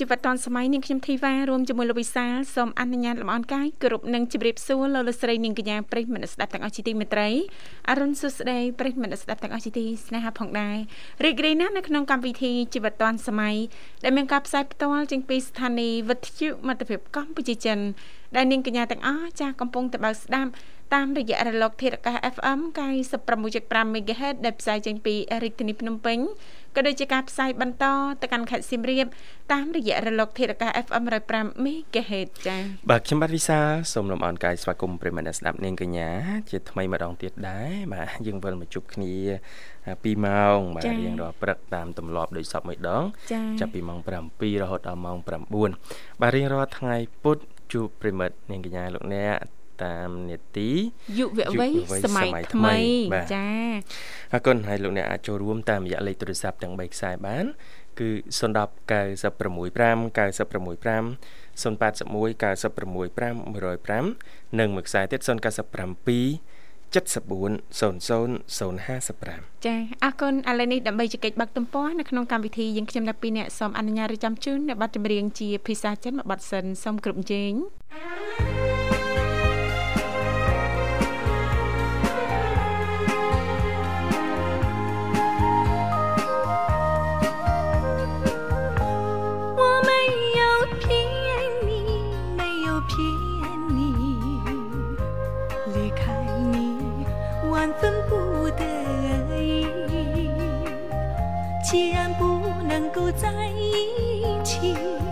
ជីវិតឌွန်សម័យនាងខ្ញុំធីវ៉ារួមជាមួយលោកវិសាលសូមអនុញ្ញាតលំអរកាយគោរពនិងជម្រាបសួរលោកលោកស្រីនាងកញ្ញាប្រិយមិត្តស្ដាប់ទាំងអស់ជាទីមេត្រីអរុនសុស្ដីប្រិយមិត្តស្ដាប់ទាំងអស់ជាទីស្នេហាផងដែររីករាយណាស់នៅក្នុងកម្មវិធីជីវិតឌွန်សម័យដែលមានការផ្សាយផ្ទាល់ចេញពីស្ថានីយ៍វិទ្យុមិត្តភាពកម្ពុជាចិនដែលនាងកញ្ញាទាំងអស់ចាស់កំពុងតបស្ដាប់តាមរយៈរលកធាតុអាកាស FM 96.5 MHz ដែលផ្សាយចេញពីរាជធានីភ្នំពេញ ក៏ដូចជាការផ្សាយបន្តទៅកាន់ខេត្តសៀមរាបតាមរយៈរលកធាតុអាកាស FM 105 MHz ចា៎បាទខ្ញុំបាទវិសាសូមលំអរកាយស្វាគមន៍ប្រិមត្តស្ដាប់នាងកញ្ញាជាថ្មីម្ដងទៀតដែរបាទយើងវិលមកជួបគ្នា2ម៉ោងបាទរៀងរាល់ព្រឹកតាមទម្លាប់ដូចសពមួយដងចាប់ពីម៉ោង7រហូតដល់ម៉ោង9បាទរៀងរាល់ថ្ងៃពុធជួបប្រិមិត្តនាងកញ្ញាលោកអ្នក តាមនេតិយុវវ័យសម័យថ្មីចាអរគុណហើយលោកអ្នកអាចចូលរួមតាមរយៈលេខទូរស័ព្ទទាំង3ខ្សែបាន គឺ010 965 965 081 965 105និងមួយខ្សែទៀត097 7400055ចាអរគុណឥឡូវនេះដើម្បីជែកបាក់ទំព័រនៅក្នុងកម្មវិធីយើងខ្ញុំទាំងពីរអ្នកសូមអនុញ្ញាតរៀបចំជូននៅប័ណ្ណចម្រៀងជាភាសាចិនមួយប័ណ្ណសិនសូមគ្រប់ជេង 在一起。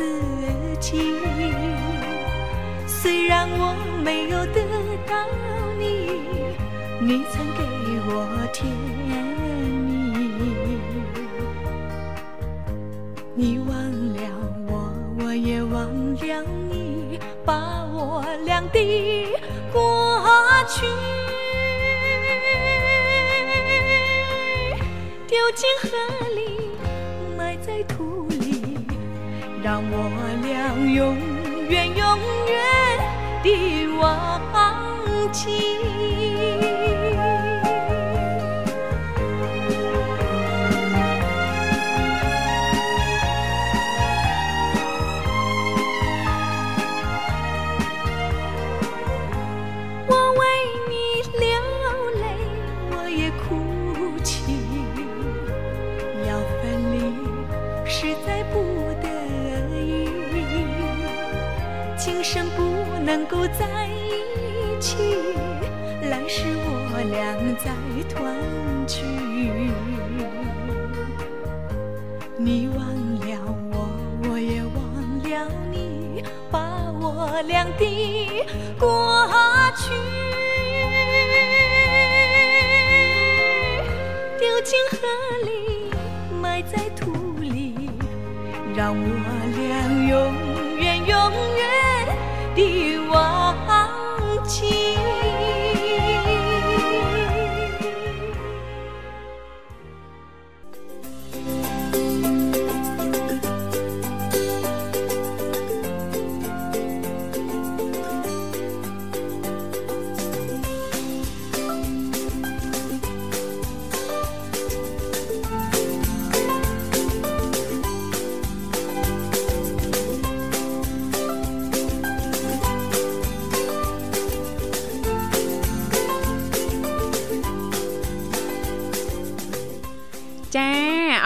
自己，虽然我没有得到你你曾给我甜蜜，你忘了我，我也忘了你，把我俩的过去。丢进河永远永远的忘记。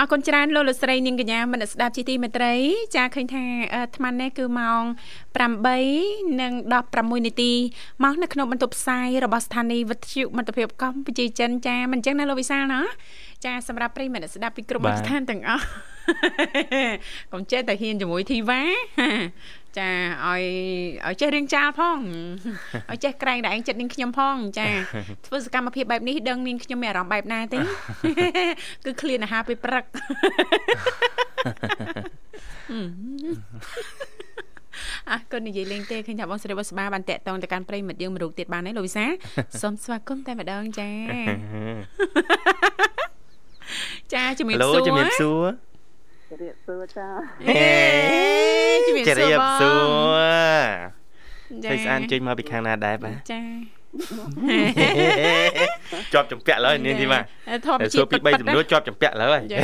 អរគុណច្រើនលោកលោកស្រីនាងកញ្ញាមនស្ដាប់ជីទីមេត្រី ចាឃើញថាអាត្មានេះគឺម៉ោង8និង16នាទីមកនៅក្នុងបន្ទប់ផ្សាយរបស់ស្ថានីយ៍វិទ្យុមិត្តភាពកម្ពុជាចិនចាមិនអញ្ចឹងណាលោកវិសាលណាចាសម្រាប់ប្រិយមិត្តស្ដាប់ពីគ្រប់មជ្ឈដ្ឋានទាំងអស់កុំចេះតែហ៊ានជាមួយធីវ៉ា ចាឲ្យឲ្យចេះរៀងចាលផងឲ្យចេះក្រែងតែឯងចិត្តនាងខ្ញុំផងចាធ្វើសកម្មភាពបែបនេះដឹងនាងខ្ញុំមានអារម្មណ៍បែបណាទេគឺឃ្លានអាហារពេលព្រឹកអរគុណនិយាយលេងទេឃើញថាបងស្រីបុស្បាបានតាក់តងទៅកាន់ប្រិមិត្តយើងមរុកទៀតបានហើយលោកវិសាសូមស្វាគមន៍តែម្ដងចាចាជំរាបសួរជំរាបសួរ ជំរាបសួរចាអេជំរាបសួរជំរាបសួរចាស្អាតចេញមកពីខាងណាដែរបាទចាជាប់ចម្ពាក់លើនេះទីបាទធម្មជាតិពី3ចំនួនជាប់ចម្ពាក់លើហើយចា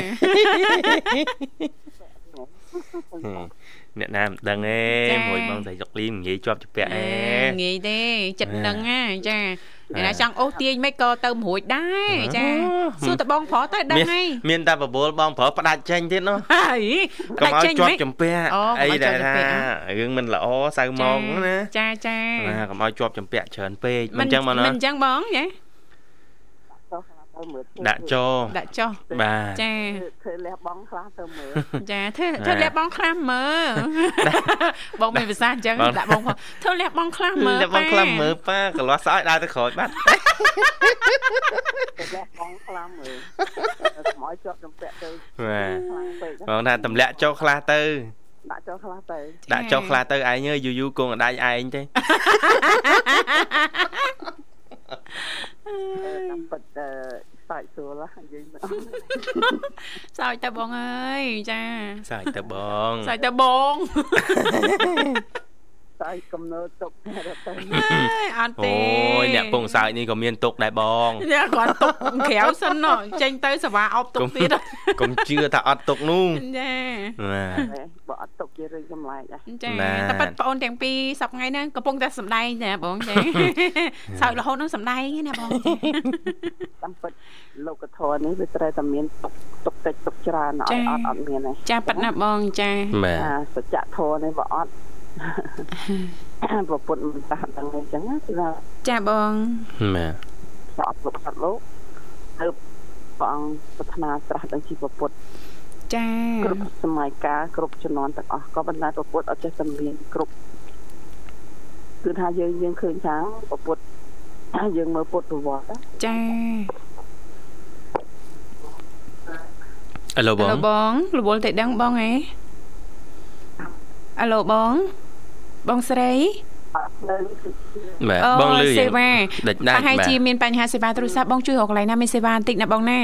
អ្នកណាមិនដឹងទេមួយបងស្រីសុកលីមិនងាយជាប់ចម្ពាក់ទេងាយទេចិត្តនឹងណាចា អ្នកណាចង់អូសទាញមិនក៏ទៅរួចដែរចាសួរតបងប្រុសទៅដឹងហើយមានតែបបួលបងប្រុសផ្ដាច់ចេញទៀតនោះហើយផ្ដាច់ចេញជាប់ចម្ពាក់អីដែលថារឿងមិនល្អសៅមកណាចាចាណាកុំឲ្យជាប់ចម្ពាក់ច្រើនពេកមិនអញ្ចឹងបងណាមិនអញ្ចឹងបងចាមើល ដាក់ចោដាក់ចោបាទចាធ្វើលះបងខ្លះទៅមើលចាធ្វើធ្វើលះបងខ្លះមើលបងមានភាសាអញ្ចឹងដាក់បងធ្វើលះបងខ្លះមើលលះបងខ្លះមើលប៉ាកន្លោះស្អយដើរទៅក្រោយបាត់លះបងខ្លះមើលខ្មោចជាប់ចំពាក់ទៅបាទបងថាទម្លាក់ចោខ្លះទៅដាក់ចុះខ្លះទៅដាក់ចុះខ្លះទៅឯងយូរយូរគង់អដាច់ឯងទេ តាមពិតសើចស្រួលនិយាយមកសើចតើបងអើយចាសើចតើបងសើចតើបង សើចកំណើទុកទៅអត់ទេអូយអ្នកពងសើចនេះក៏មានទុកដែរបងអ្នកគាត់ទុកក្រៅសិនណចេញទៅសេវាអប់ទុកទៀតកុំជឿថាអត់ទុកនោះចាបើអត់ទុកជារឿងចម្លែកចាតែប៉ិតបងអូនទាំងពីរសប្ងៃហ្នឹងកំពុងតែសម្ដែងណាបងចាសើចរហូតនឹងសម្ដែងណាបងតាមពិតលោកធរនេះវាត្រូវតែមានទុកទុកតិចទុកច្រើនអត់អត់អត់មានទេចាប៉ិតណាបងចាសច្ចធរនេះបើអត់ ប្រពុតមិនតាស់ដឹងអញ្ចឹងគឺចាបងបាទសពលោកសត្វលោកទៅព្រះអង្គប្រាថ្នាត្រាស់ដឹងជីវពុទ្ធចាគ្រប់សម័យកាលគ្រប់ជំនាន់ទាំងអស់ក៏ប៉ុន្តែប្រពុតអត់ចេះតែមានគ្រប់គឺថាយើងយើងឃើញថាប្រពុតយើងមើលពុទ្ធប្រវត្តិចាអឡូបងអឡូបងរវល់តែដឹងបងហ៎អឡូបង បងស្រីបាទបងលឺសេវាដាច់ដាច់ប្រហែលជាមានបញ្ហាសេវាទូរស័ព្ទបងជួយរកកន្លែងណាមានសេវាបន្តិចណាបងណា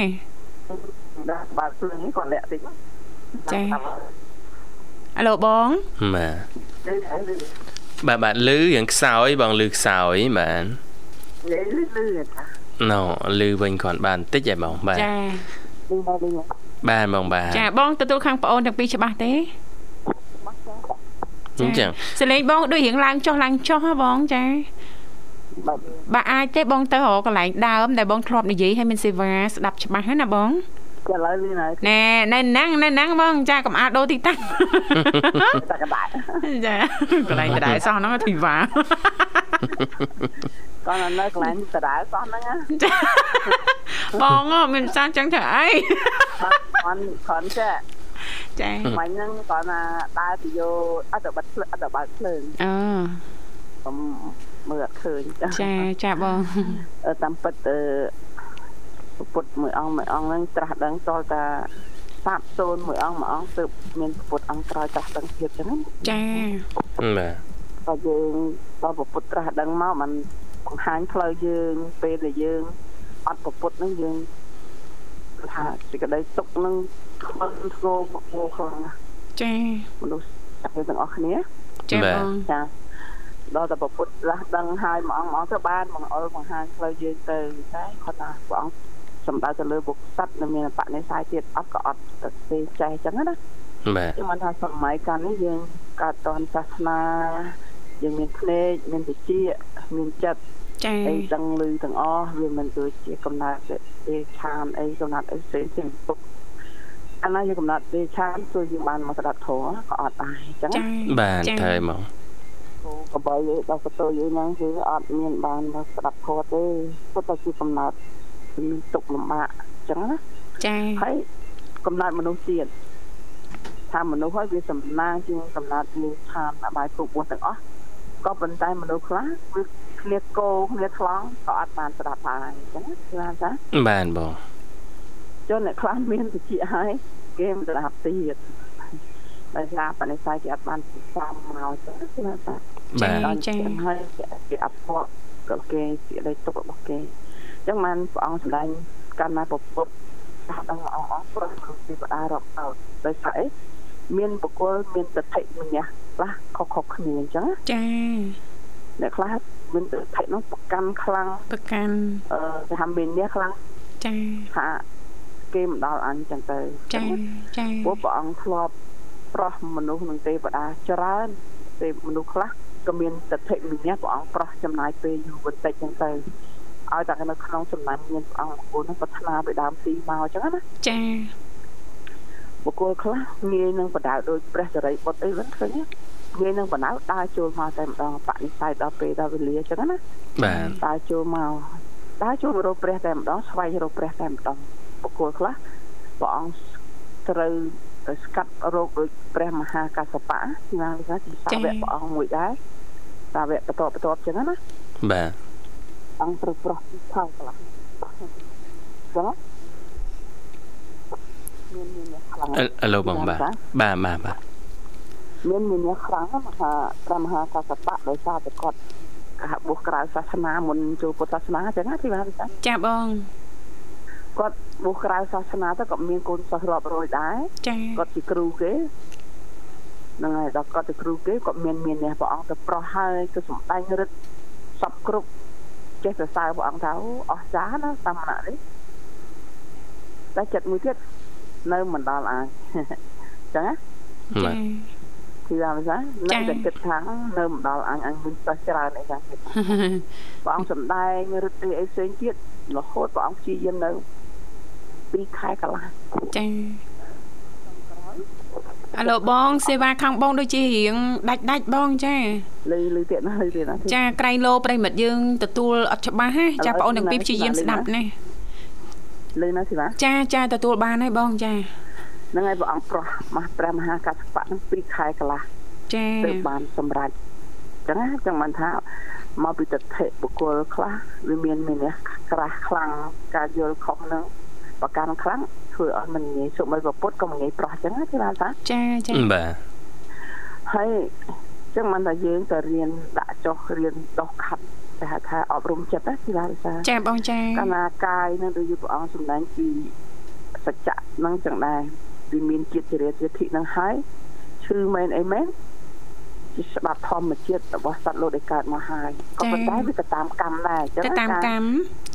ដាក់បើភ្លើងគាត់លាក់តិចចាអឡូបងបាទបាទបាទលឺយ៉ាងខ្សោយបងលឺខ្សោយបាទលឺលឺតាណូលឺវិញគ្រាន់បានតិចឯបងបាទចាបាទបងបាទចាបងទទួលខាងប្អូនទាំងពីរច្បាស់ទេអញ្ចឹងសលេងបងដូចរៀងឡើងចុះឡើងចុះហ៎បងចាបាទអាចទេបងទៅរកកន្លែងដើមដែលបងធ្លាប់និយាយឲ្យមានសេវាស្ដាប់ច្បាស់ណាបងឥឡូវនេះណែណែណាំងណែណាំងបងចាកំអាដូរទីតាំងតែកដាចាកន្លែងកដាសោះហ្នឹងធីវ៉ាគាត់នៅកន្លែងកដាសោះហ្នឹងបងមានសាចឹងទៅអីគាត់គាត់ចេះ ចាមិញហ្នឹងគាត់ណាដើរទៅយកអត់ទៅបាត់ភ្លើងអត់ទៅបើកភ្លើងអូខ្ញុំមើលអត់ឃើញចាចាបងតាមពិតទៅពុទ្ធមួយអង្គមួយអង្គហ្នឹងត្រាស់ដឹងតលតាសាបសូនមួយអង្គមួយអង្គទើបមានពុទ្ធអង្គក្រោយត្រាស់ដឹងទៀតចឹងចាបាទបើយើងដល់ពុទ្ធត្រាស់ដឹងមកมันបង្ហាញផ្លូវយើងពេលដែលយើងអត់ពុទ្ធហ្នឹងយើង ថាសេចក្តីទុកនឹងខ្វល់ធ្ងរមកមកខ្លាំងណាស់ចាមនុស្សទាំងអស់គ្នាចាបងចាដល់តែប្រពុតលាស់ដឹងហើយមួយអង្គមួយអង្គទៅបានមកអុលបង្ហាញផ្លូវយើងទៅតែគាត់ថាព្រះអង្គសំដៅទៅលើបុគ្គលសត្វនៅមានបនិស័យទៀតអត់ក៏អត់ទៅទេចេះអញ្ចឹងណាបាទខ្ញុំថាសម័យកាលនេះយើងកើតតនសាសនាយើងមានភ្នែកមានវិជ្ជាមានចិត្ត ចា៎អីដឹងឮទាំងអស់វាមិនដូចជាកំណត់ទេឆានអីកំណត់អីផ្សេងផ្សេងពុកអាណាយើងកំណត់ទេឆានជួយយើងបានមកស្ដាប់ធម៌ក៏អត់ដែរអញ្ចឹងចាបាទត្រូវហ្មងកបយដល់កតយហ្នឹងគឺអត់មានបានមកស្ដាប់ធម៌ទេគាត់តែជាកំណត់មានទុកលំបាកអញ្ចឹងណាចាហើយកំណត់មនុស្សទៀតថាមនុស្សហើយវាសំណាងជាងកំណត់វាឆានអបាយគ្រប់4ទាំងអស់ ក៏ប៉ុន្តែមនុស្សខ្លះវាគ្នាគោគ្នាថ្លង់ក៏អត់បានស្ដាប់ដែរអញ្ចឹងណាចាបាទបងចុះអ្នកខ្លះមានតិចហើយគេមិនស្ដាប់ទៀតដោយសារបនិស័យគេអត់បានពិសាមកចឹងណាចាបាទដល់ចឹងហើយគេអភ័ព្វក៏គេជាដីទុករបស់គេអញ្ចឹងបានព្រះអង្គសម្ដែងកាន់ណាពពុទ្ធថាដល់អង្គអង្គប្រព្រឹត្តពីបដារាប់អោតដោយសារអីមានបុគ្គលមានតតិម្នាក់ ខ្លះខុសខុសគ្នាអញ្ចឹងណាចាអ្នកខ្លះមានតតិនោះប្រកាន់ខ្លាំងប្រកាន់អឺគេថាមានអ្នកខ្លាំងចាថាគេមិនដល់អញចឹងទៅចាចាព្រោះព្រះអង្គធ្លាប់ប្រោះមនុស្សនឹងទេវតាច្រើនទេមនុស្សខ្លះក៏មានតតិម្នាក់ព្រះអង្គប្រោះចំណាយពេលយូរបន្តិចចឹងទៅឲ្យតែនៅក្នុងសំណាញ់មានព្រះអង្គបុគ្គលនោះប្រាថ្នាពីដើមទីមកចឹងណាចាបុគ្គលខ្លះងាយនឹងបដៅដោយព្រះចរិយបុត្រអីហ្នឹងឃើញ ទេងាយនឹងបដៅដើរចូលមកតែម្ដងបនិស័យដល់ពេលដល់វេលាចឹងណាបាទដើរចូលមកដើរចូលមករកព្រះតែម្ដងស្វែងរកព្រះតែម្ដងបុគ្គលខ្លះព្រះអង្គត្រូវស្កាត់រោគដោយព្រះមហាកសបៈណាគេថាជាសាវកព្រះអង្គមួយដែរសាវកបន្តបន្ទាប់ចឹងណាបាទអង្គត្រូវប្រោះទីខោខ្លះចឹងមានមានអ្នកខ្លាំងអឺឡូបងបាទបាទបាទបាទ មានមានអ្នកខ្លាំងណាស់មហាព្រះមហាកសបៈដោយសារតែគាត់ការបួសក្រៅសាសនាមុនចូលពុទ្ធសាសនាចឹងណាទីបានចាចាបងគាត់បួសក្រៅសាសនាទៅក៏មានកូនសិស្សរាប់រយដែរចាគាត់ជាគ្រូគេហ្នឹងហើយដល់គាត់ជាគ្រូគេគាត់មានមានអ្នកព្រះអង្គទៅប្រោះហើយទៅសំដែងរិទ្ធសពគ្រប់ចេះសរសើរព្រះអង្គថាអូអស្ចារ្យណាតាមណៈនេះតែចិត្តមួយទៀតនៅមិនដល់អាយចឹងណាបា ទគឺថាមិនថានៅតែគិតថានៅមិនដល់អញអញមានសិស្សច្រើនអីចឹងព្រះអង្គសំដែងរិទ្ធិអីផ្សេងទៀតរហូតព្រះអង្គព្យាយាមនៅ2ខែកន្លះចាអាឡូបង សេវាខាងបងដូចជារៀងដាច់ដាច់បងចាលឺលឺទៀតណាលឺទៀតណាចាក្រៃលោប្រិមិត្តយើងទទួលអត់ច្បាស់ហ៎ចាបងអូនទាំងពីរព្យាយាមស្ដាប់ណាលឺណាស៊ីណាចាចាទទួលបានហើយបងចា ហ្នឹងហើយព្រះអង្គប្រោះមកព្រះមហាកសបៈហ្នឹង2ខែកន្លះចាទើបបានសម្រេចចឹងណាចឹងបានថាមកពីទិដ្ឋិបុគ្គលខ្លះវាមានមានអ្នកក្រាស់ខ្លាំងការយល់ខុសហ្នឹងប្រកាន់ខ្លាំងធ្វើឲ្យមិនងាយសុំឲ្យប្រពុតក៏មិនងាយប្រោះចឹងណាគេថាថាចាចាបាទហើយចឹងមិនថាយើងទៅរៀនដាក់ចុះរៀនដោះខាត់តែហៅថាអប់រំចិត្តណាគេថាថាចាបងចាកាលណាកាយនឹងដូចជាព្រះអង្គសម្ដែងពីសច្ចៈហ្នឹងចឹងដែរ វាមានជាតិចរិយាធិហ្នឹងហើយឈឺមែនអីមែនជាច្បាប់ធម្មជាតិរបស់សត្វលោកដែលកើតមកហើយក៏ប៉ុន្តែវាទៅតាមកម្មដែរចឹងទៅតាមកម្ម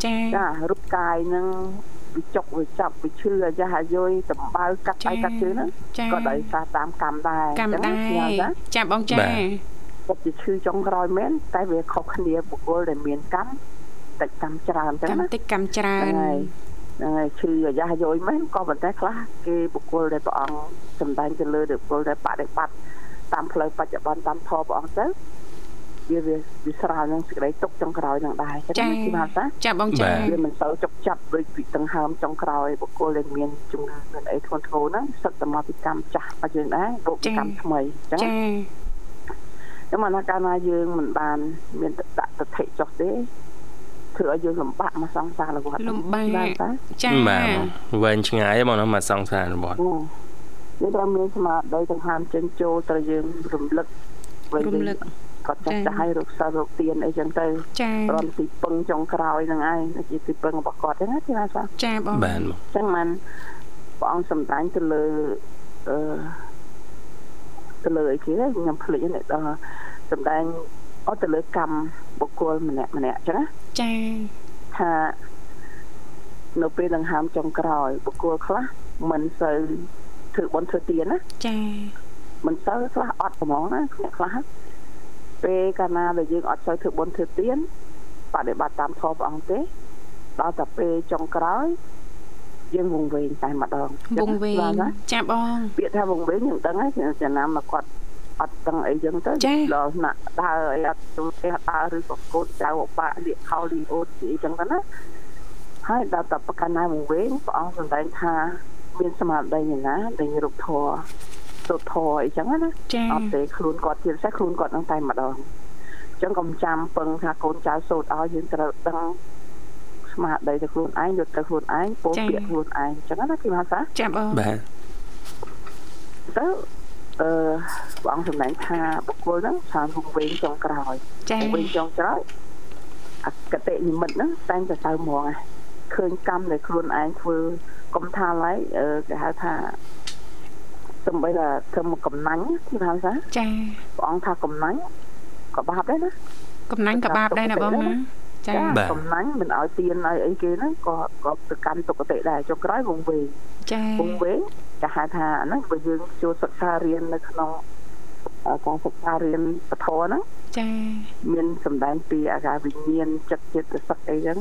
ចាចារូបកាយហ្នឹងវាចុកវាចាប់វាឈឺអាយ៉ាអាយុយដំបៅកាត់ដៃកាត់ជើងហ្នឹងចាក៏ដោយសារតាមកម្មដែរកម្មដែរចាចាបងចាគាត់ជាឈឺចុងក្រោយមែនតែវាខុសគ្នាបុគ្គលដែលមានកម្មតិចកម្មច្រើនចឹងកម្មណាតិចកម្មច្រើហ្នឹ ងនហើយហ្នឹងហើយឈឺអាយ៉ាយយមែនក៏ប៉ុន្តែខ្លះគេបុគ្គលដែលព្រះអង្គសម្ដែងទៅលើបុគ្គលដែលបដិបត្តិតាមផ្លូវបច្ចុប្បន្នតាមធម៌ព្រះអង្គទៅវាវាវាស្រាលនឹងសេចក្តីទុកចុងក្រោយនឹងដែរចឹងចាណាគឺថាថាចាបងចាវាមិនសូវចុកចាប់ដូចពីដង្ហើមចុងក្រោយបុគ្គលដែលមានជំងឺមានអីធ្ងន់ធ្ងរហ្នឹងសិតតែមកពីកម្មចាស់របស់យើងដែរបូកពីកម្មថ្មីចឹងចាចឹងមកណាកាលណាយើងមិនបាន មានដាក់ទិដ្ឋិចុះទេ ធ្វើឲ្យយើងលំបាកមកសង្សាររវត្តលំបាកបានតាចាបាទវែងឆ្ងាយបងណាមកសង្សាររបស់យើងត្រូវមានស្មារតីទាំងហាមចេញចូលត្រូវយើងរំលឹកវិញរំលឹកគាត់ចាស់ចាស់ឲ្យរកសាររកទៀនអីចឹងទៅចារំទីពឹងចុងក្រោយហ្នឹងឯងជាទីពឹងរបស់គាត់ហ្នឹងណាទីណាសាចាបងបាទបងចឹងមិនព្រះអង្គសម្ដែងទៅលើអឺទៅលើអីគេខ្ញុំភ្លេចនេះដល់សម្ដែង អត់ទៅលើកម្មបុគ្គលម្នាក់ម្នាក់ចឹងណាចាថានៅពេលដង្ហើមចុងក្រោយបុគ្គលខ្លះមិនសូវធ្វើបន់ធ្វើទៀនណាចាមិនសូវខ្លះអត់ហ្មងណាអ្នកខ្លះពេលកាលណាដែលយើងអត់សូវធ្វើបន់ធ្វើទៀនបដិបត្តិតាមធម៌ព្រះអង្គទេដល់តែពេលចុងក្រោយយើងវងវែងតែម្ដងវងវែងចាបងពាក្យថាវងវែងយើងដឹងហើយចំណាំមកគាត់ អត់ដឹងអីចឹងទៅដល់ណាដើរអីអត់ទៅផ្ទះដើរឬក៏កូនចៅអបាក់លៀកខោលីអូតអីចឹងទៅណាហើយដល់តែប្រកាន់ណាវងវែងព្រះអង្គសម្ដែងថាមានស្មារតីយ៉ាងណាដែលរូបធម៌សុធរអីចឹងណាអត់ទេខ្លួនគាត់ជាពិសេសខ្លួនគាត់នឹងតែម្ដងអញ្ចឹងកុំចាំពឹងថាកូនចៅសូត្រឲ្យយើងត្រូវដឹងស្មារតីទៅខ្លួនឯងយកទៅខ្លួនឯងពោលពាក្យខ្លួនឯងអញ្ចឹងណាគីម៉ាសាចាំបងបាទទៅ អឺបងសម្ដែងថាបុគ្គលហ្នឹងច្រើនវងវែងចុងក្រោយចា៎វែងចុងក្រោយអកតេនិមិត្តហ្នឹងតែងតែទៅហ្មងឃើញកម្មដែលខ្លួនឯងធ្វើកុំថាឡើយគេហៅថាសំបីថាធ្វើមកកំណាញ់ទីហៅថាចាព្រះអង្គថាកំណាញ់ក៏បាបដែរណាកំណាញ់ក៏បាបដែរណាបងណាចាកំណាញ់មិនឲ្យទៀនឲ្យអីគេហ្នឹងក៏ក៏ទៅកាន់ទុគតិដែរចុះក្រោយវងវែងចាវងវែង គេហៅថាហ្នឹងបើយើងចូលសិក្សារៀននៅក្នុងការសិក្សារៀនពធហ្នឹងចាមានសម្ដែងពីអាការវិញ្ញាណចិត្តចិត្តសឹកអីចឹង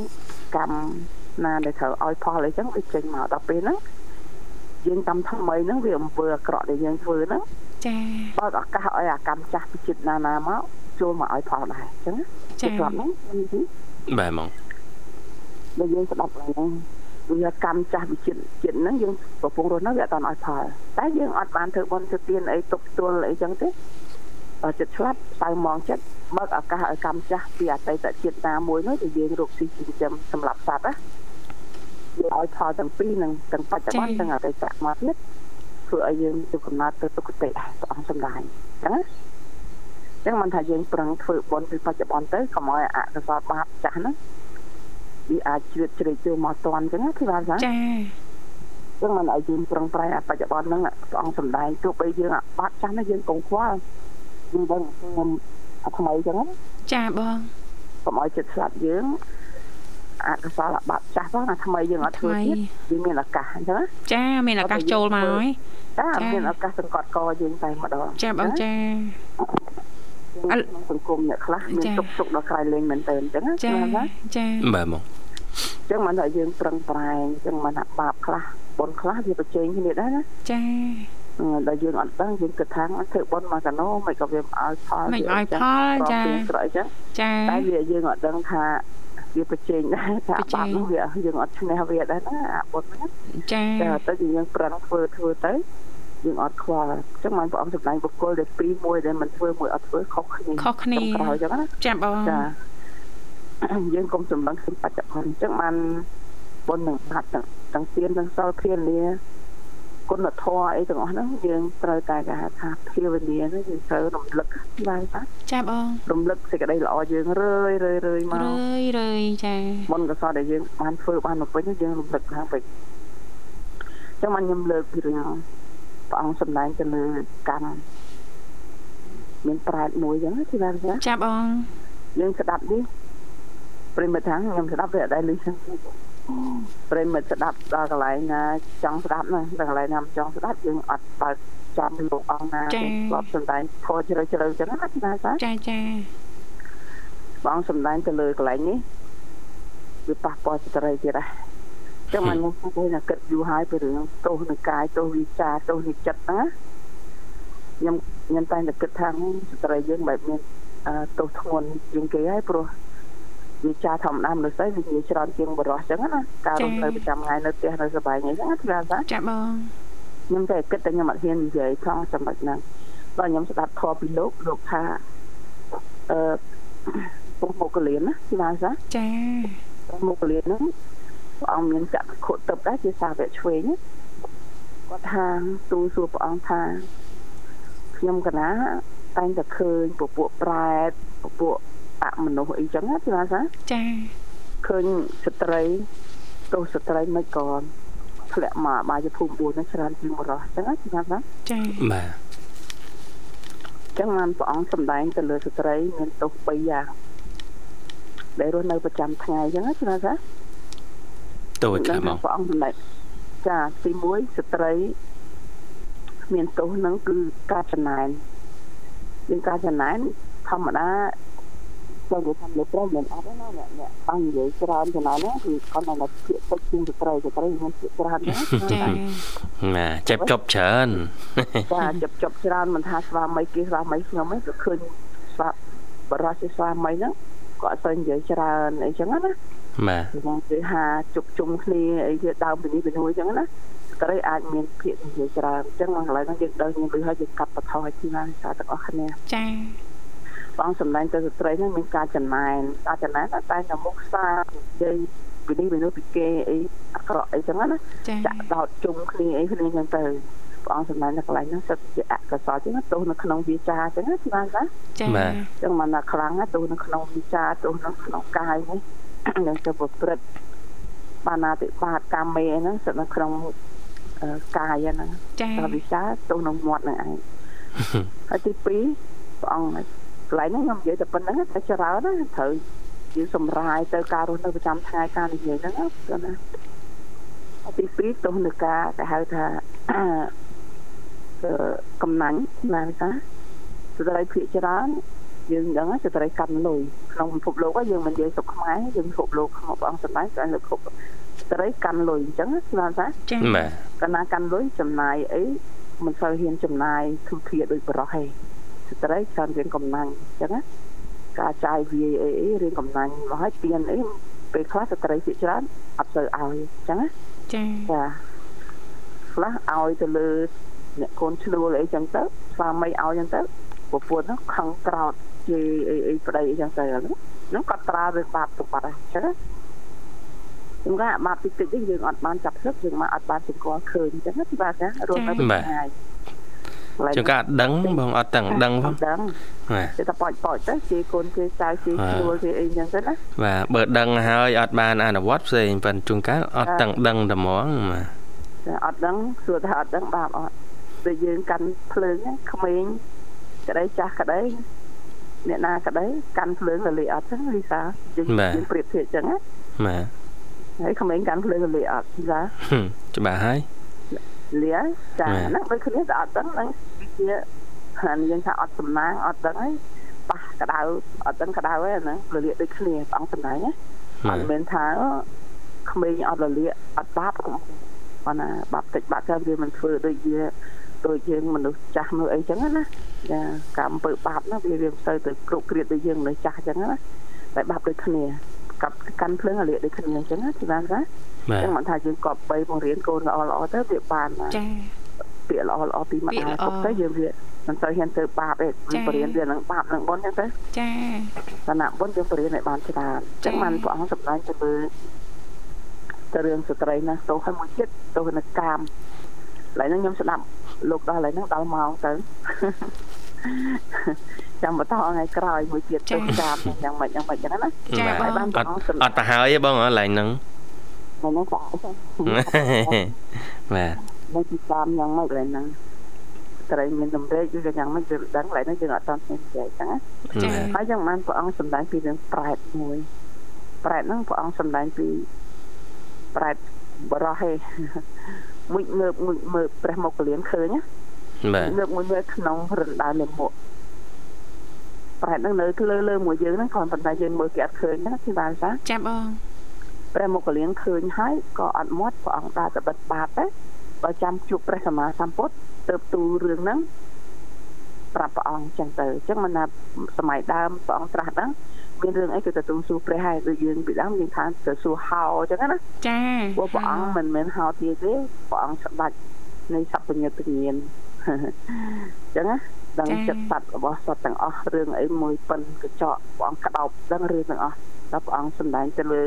កម្មណាដែលត្រូវឲ្យផលអីចឹងវាចេញមកដល់ពេលហ្នឹងយើងតាមថ្មីហ្នឹងវាអំពើអាក្រក់ដែលយើងធ្វើហ្នឹងចាបើកឱកាសឲ្យអាកម្មចាស់ពិចិត្រណាណាមកចូលមកឲ្យផលដែរអញ្ចឹងចាគ្រាប់ហ្នឹងបាទហ្មងដែលយើងស្ដាប់ហ្នឹង វាកម្មចាស់វិចិត្តចិត្តហ្នឹងយើងកំពុងរស់នៅវាអត់ដល់ឲ្យផលតែយើងអត់បានធ្វើបុណ្យទៅទានអីទុកទួលអីចឹងទេចិត្តឆ្លាតស្ៅមងចិត្តបើកឱកាសឲ្យកម្មចាស់ពីអតីតជាតិណាមួយនោះដែលយើងរកស៊ីចិញ្ចឹមសម្រាប់សត្វណាវាឲ្យផលទាំងពីរនឹងទាំងបច្ចុប្បន្នទាំងអតីតមកទៀតធ្វើឲ្យយើងទៅកំណត់ទៅទុគតិព្រះអង្គសម្ដែងចឹងណាចឹងមិនថាយើងប្រឹងធ្វើបុណ្យពីបច្ចុប្បន្នទៅកុំឲ្យអកុសលបាបចាស់ហ្នឹង វាអាចជ្រៀតជ្រែកចូលមកតន់ចឹងណាគឺបានចាចាចឹងមិនឲ្យយើងប្រឹងប្រែងអាបច្ចុប្បន្នហ្នឹងព្រះអង្គសម្ដែងទោះបីយើងអាបាត់ចាស់ណាយើងកុំខ្វល់យើងដឹងខ្ញុំអាថ្មីចឹងណាចាបងកុំឲ្យចិត្តស្លាប់យើងអកុសលបាបចាស់ផងអាថ្មីយើងអត់ធ្វើទៀតវាមានឱកាសអញ្ចឹងណាចាមានឱកាសចូលមកហើយចាមានឱកាសសង្កត់កយើងតែម្ដងចាបងចាក្នុងសង្គមអ្នកខ្លះមានទុកទុកដល់ក្រៃលែងមែនតើអញ្ចឹងណាចាចាបាទមកអញ្ចឹងមិនថាយើងប្រឹងប្រែងអញ្ចឹងមិនថាបាបខ្លះបុណ្យខ្លះវាប្រជែងគ្នាដែរណាចាដល់យើងអត់ដឹងយើងគិតថាធ្វើបុណ្យមកកាណូមិនក៏វាមិនឲ្យផលមិនឲ្យផលចាក្រអីចឹងចាតែវាយើងអត់ដឹងថាវាប្រជែងដែរថាបាបនោះវាយើងអត់ឈ្នះវាដែរណាអាបុណ្យហ្នឹងចាតែទៅយើងប្រឹងធ្វើធ្វើទៅយើងអត់ខ្វល់អញ្ចឹងបានព្រះអង្គសម្ដែងបុគ្គលដែលពីរមួយដែលមិនធ្វើមួយអត់ធ្វើខុសគ្នាខុសគ្នាក្រោយអញ្ចឹងណាចាំបងចា យើងកុំសម្លឹងក្នុងបច្ចុប្បន្នអញ្ចឹងបានបុណ្យនឹងបាត់ទាំងទៀនទាំងសិលភាលាគុណធម៌អីទាំងអស់ហ្នឹងយើងត្រូវតែគេហៅថាភាវនាហ្នឹងយើងត្រូវរំលឹកបានតាចាបងរំលឹកសេចក្តីល្អយើងរឿយរឿយរឿយមករឿយរឿយចាមុនកសលដែលយើងបានធ្វើបានមកពេញយើងរំលឹកខាងពេញចឹងបានខ្ញុំលើកពីរឿងព្រះអង្គសម្ដែងទៅលើកម្មមានប្រែតមួយចឹងទីបានចាចាបងយើងស្ដាប់នេះ ប្រិមិត្តថាខ្ញុំស្ដាប់វាអត់ដែលលឺចឹងប្រិមិត្តស្ដាប់ដល់កន្លែងណាចង់ស្ដាប់ណាដល់កន្លែងណាមិនចង់ស្ដាប់យើងអត់បើកចាំលោកអង្គណាធ្លាប់សម្ដែងធေါ်ជ្រៅជ្រៅចឹងណាចាចាចាបងសម្ដែងទៅលើកន្លែងនេះវាប៉ះពាល់ស្ត្រីទៀតដែរចឹងមកខ្ញុំគិតគិតយូរហើយពីរឿងទោសនៃកាយទោសវិចារទោសនៃចិត្តណាខ្ញុំខ្ញុំតែតែគិតថាស្ត្រីយើងបែបមានទោសធ្ងន់ជាងគេហើយព្រោះ វិចារធម្មតាមនុស្សទៅវាច្រើនជាងបរិសុទ្ធចឹងណាការរស់នៅប្រចាំថ្ងៃនៅផ្ទះនៅសុបាយអញ្ចឹងណាចាចាបងខ្ញុំតែគិតតែខ្ញុំអត់ហ៊ាននិយាយផងចំណុចហ្នឹងបើខ្ញុំស្ដាប់ធម៌ពីលោកលោកថាអឺពុកមុខលៀនណាចាចាមុខលៀនហ្នឹងព្រះអង្គមានចក្ខុទឹកដែរជាសាវកឆ្វេងគាត់ថាទូលសួរព្រះអង្គថាខ្ញុំកណាតែងតែឃើញពពួកប្រែតពពួក អមនុស្សអីចឹងណាចាចាឃើញស្ត្រីទោសស្ត្រីមិនក៏ធ្លាក់មកបាយភូមិ4ហ្នឹងច្រើនជាងបរោះចឹងណាចាចាបាទចឹងបានព្រះអង្គសម្ដែងទៅលើស្ត្រីមានទោស3យ៉ាងដែលរស់នៅប្រចាំថ្ងៃចឹងណាចាតូចខ្លះមកព្រះអង្គសម្ដែងចាទី1ស្ត្រីមានទោសនឹងគឺការចំណានយើងការចំណានធម្មតា ចូលទៅតាមលើប្រមិនអត់ទេណាអ្នកអ្នកបាញ់និយាយច្រើនចំណាយណាគឺគាត់តែភាកទឹកជាងស្ត្រីស្ត្រីមានភាកច្រើនណាចាបាទចេបចប់ច្រើនចាចេបចប់ច្រើនមិនថាស្វាមីគេស្វាមីខ្ញុំទេក៏ឃើញស្វាបរិសុទ្ធស្វាមីហ្នឹងគាត់អត់ទៅនិយាយច្រើនអីចឹងណាបាទខ្ញុំគេហាជប់ជុំគ្នាអីជាដើមពីនេះពីនោះអញ្ចឹងណាស្ត្រីអាចមានភាកនិយាយច្រើនអញ្ចឹងមកកន្លែងហ្នឹងយើងដឹងយើងឮហើយយើងកាត់បន្ថយទីណាសារទាំងអស់គ្នាចា បងសម្ដែងទៅស្ត្រីហ្នឹងមានការចំណានការចំណានតែតែមុខសារនិយាយពីនេះពីនោះពីគេអីអាក្រក់អីចឹងណាចាក់ដោតជុំគ្នាអីគ្នាចឹងទៅព្រះអង្គសម្ដែងនៅកន្លែងហ្នឹងសិតជាអកុសលចឹងទោសនៅក្នុងវាចាចឹងណាស្មានចាចាចឹងមិនខ្លាំងទោសនៅក្នុងវាចាទោសនៅក្នុងកាយនេះនឹងទៅប្រព្រឹត្តបាណាតិបាតកម្មមេហ្នឹងសិតនៅក្នុងកាយហ្នឹងចាដល់វិសាទោសក្នុងមាត់ហ្នឹងឯងហើយទី2ព្រះអង្គ កន្លែងហ្នឹងខ្ញុំនិយាយតែប៉ុណ្្នឹងតែច្រើនណាត្រូវយើងសម្រាយទៅការរស់នៅប្រចាំថ្ងៃការនិយាយហ្នឹងគឺណាទី2ទោះនៅការគេហៅថាកំណាញ់ណាថាស្ត្រីភាកច្រើនយើងដឹងស្ត្រីកាន់លុយក្នុងពិភពលោកយើងមិននិយាយស្រុកខ្មែរយើងពិភពលោកក្នុងព្រះអង្គសម្ដែងតែលើគ្រប់ស្ត្រីកាន់លុយអញ្ចឹងស្មានថាចា៎បាទកាលណាកាន់លុយចំណាយអីមិនសូវហ៊ានចំណាយធុធាដូចបរោះទេ ស្ត្រីច្រើនរៀនកំណាញ់អញ្ចឹងណាការចាយវាយអីអីរៀនកំណាញ់មកឲ្យទៀនអីពេលខ្លះស្ត្រីជាច្រើនអត់សូវឲ្យអញ្ចឹងណាចាចាខ្លះឲ្យទៅលើអ្នកកូនឈ្នួលអីចឹងទៅស្វាមីឲ្យចឹងទៅប្រពន្ធហ្នឹងខឹងក្រោតជេរអីអីប្តីអីចឹងទៅហ្នឹងគាត់ត្រារឿងបាបទុកបាត់ហើយចឹងណាខ្ញុំថាបាបតិចតិចនេះយើងអត់បានចាប់ស្លឹកយើងមកអត់បានចង្កល់ឃើញអញ្ចឹងណាបាទណារស់នៅពីថ្ងៃ ជួនកាលអត់ដឹងបងអត់ទាំងដឹងផងដឹងបាទតែប៉ោចប៉ោចទៅជាកូនគេចៅជាឈ្នួលគេអីចឹងទៅណាបាទបើដឹងហើយអត់បានអនុវត្តផ្សេងប៉ុន្តែជួនកាលអត់ទាំងដឹងតែហ្មងបាទអត់ដឹងសួរថាអត់ដឹងបាបអត់ដូចយើងកាន់ភ្លើងក្មេងក្តីចាស់ក្តីអ្នកណាក្តីកាន់ភ្លើងរលាអត់ចឹងលីសាយើងយើងប្រៀបធៀបចឹងណាបាទហើយក្មេងកាន់ភ្លើងរលាអត់លីសាច្បាស់ហើយ លាចាហ្នឹងដូចគ្នាតែអត់ដឹងហ្នឹងវាហានយើងថាអត់សំណាងអត់ដឹងហើយប៉ះក្តៅអត់ដឹងក្តៅទេហ្នឹងរលាដូចគ្នាព្រះអង្គសំដែងណាអត់មែនថាក្មេងអត់រលាអត់បាបប៉ុន្តែបាបតិចបាក់ច្រើនវាមិនធ្វើដូចវាដូចយើងមនុស្សចាស់មើលអីចឹងណាចាកម្មអំពើបាបណាវាវាមិនសូវទៅគ្រប់គ្រាតដូចយើងមនុស្សចាស់ចឹងណាតែបាបដូចគ្នា កាប់កាន់ភ្លើងអាលៀកដូចគ្នាអញ្ចឹងណាទីបានណាចឹងមិនថាយើងកប់បីបង្រៀនកូនល្អល្អទៅវាបានចាពាក្យល្អល្អពីម្ដាយទុកទៅយើងវាមិនសូវហ៊ានទៅបាបទេបរៀនវានឹងបាបនឹងបុណ្យចឹងទៅចាឋានៈបុណ្យយើងបរៀនឲ្យបានច្រើនអញ្ចឹងបានព្រះអង្គសម្ដែងទៅលើទៅរឿងស្ត្រីណាទោសឲ្យមួយចិត្តទោសនៅកាមឡើយហ្នឹងខ្ញុំស្ដាប់លោកដល់ឡើយហ្នឹងដល់ម៉ោងទៅ ចាំបន្តថ្ងៃក្រោយមួយទៀតទោសកាមយ៉ាងម៉េចយ៉ាងម៉េចចឹងណាចាបានអត់អត់ទៅហើយទេបងឡើយហ្នឹងហ្នឹងហ្នឹងបាទបាទមកទីតាមយ៉ាងម៉េចឡើយហ្នឹងត្រីមានតម្រេចឬយ៉ាងម៉េចយើងដឹងឡើយហ្នឹងយើងអត់តន់ស្គាល់ចឹងណាហើយយ៉ាងបានព្រះអង្គសម្ដែងពីរឿងប្រែតមួយប្រែតហ្នឹងព្រះអង្គសម្ដែងពីប្រែតបរោះឯងមួយងើបមួយមើលព្រះមុខកលៀនឃើញណា បាទងើបមួយមើលក្នុងរណ្ដៅលមុខប្រែតនឹងនៅលើលើមួយយើងហ្នឹងគ្រាន់ប៉ុន្តែយើងមើលគេអត់ឃើញណាគឺបានថាចាំបងព្រះមុខកលៀនឃើញហើយក៏អត់មាត់ព្រះអង្គដើរទៅបិទបាតដែរបើចាំជួបព្រះសម្មាសម្ពុទ្ធទៅទូរឿងហ្នឹងប្រាប់ព្រះអង្គចឹងទៅអញ្ចឹងមិនថាសម័យដើមព្រះអង្គត្រាស់ហ្នឹងមានរឿងអីគឺទៅទូសួរព្រះហើយដូចយើងពីដើមយើងថាទៅសួរហៅអញ្ចឹងណាចាព្រោះព្រះអង្គមិនមែនហៅទៀតទេព្រះអង្គស្ដេចនៃសព្វញ្ញត្តិញាណអញ្ចឹងណាដឹងចិត្តសត្វរបស់សត្វទាំងអស់រឿងអីមួយប៉ិនកញ្ចក់ព្រះអង្គក្តោបដឹងរឿងទាំងអស់ដល់ព្រះអង្គសម្ដែងទៅលើ